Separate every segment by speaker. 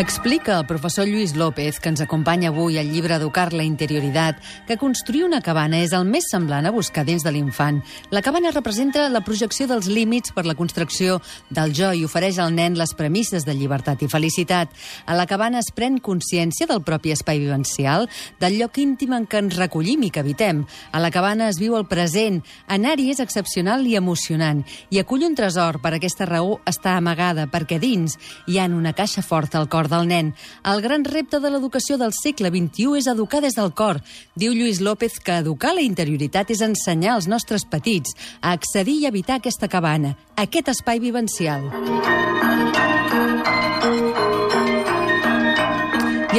Speaker 1: Explica el professor Lluís López, que ens acompanya avui al llibre Educar la interioritat, que construir una cabana és el més semblant a buscar dins de l'infant. La cabana representa la projecció dels límits per la construcció del jo i ofereix al nen les premisses de llibertat i felicitat. A la cabana es pren consciència del propi espai vivencial, del lloc íntim en què ens recollim i que habitem. A la cabana es viu el present. Anar-hi és excepcional i emocionant. I acull un tresor. Per aquesta raó està amagada, perquè dins hi ha una caixa forta al cor del nen. El gran repte de l'educació del segle XXI és educar des del cor. Diu Lluís López que educar la interioritat és ensenyar als nostres petits a accedir i evitar aquesta cabana, aquest espai vivencial.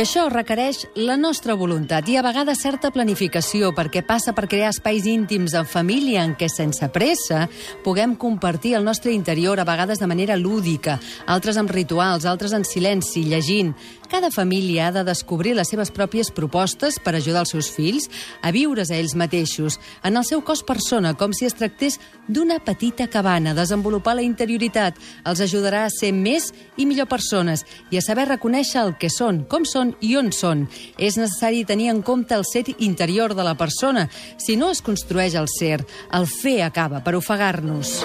Speaker 1: Això requereix la nostra voluntat i a vegades certa planificació perquè passa per crear espais íntims en família en què sense pressa puguem compartir el nostre interior a vegades de manera lúdica, altres amb rituals, altres en silenci, llegint. Cada família ha de descobrir les seves pròpies propostes per ajudar els seus fills a viure's a ells mateixos, en el seu cos persona, com si es tractés d'una petita cabana. Desenvolupar la interioritat els ajudarà a ser més i millor persones i a saber reconèixer el que són, com són i on són. És necessari tenir en compte el ser interior de la persona. Si no es construeix el ser, el fer acaba per ofegar-nos.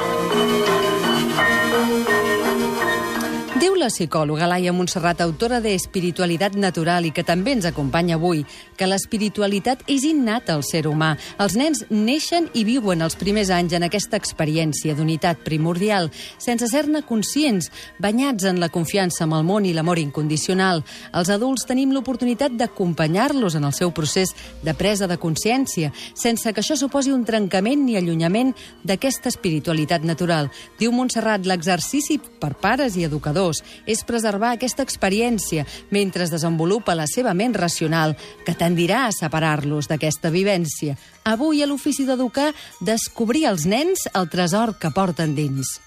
Speaker 1: Diu la psicòloga Laia Montserrat, autora de Espiritualitat Natural i que també ens acompanya avui, que l'espiritualitat és innata al ser humà. Els nens neixen i viuen els primers anys en aquesta experiència d'unitat primordial, sense ser-ne conscients, banyats en la confiança amb el món i l'amor incondicional. Els adults tenim l'oportunitat d'acompanyar-los en el seu procés de presa de consciència, sense que això suposi un trencament ni allunyament d'aquesta espiritualitat natural. Diu Montserrat, l'exercici per pares i educadors educadors és preservar aquesta experiència mentre es desenvolupa la seva ment racional, que tendirà a separar-los d'aquesta vivència. Avui, a l'ofici d'educar, descobrir als nens el tresor que porten dins.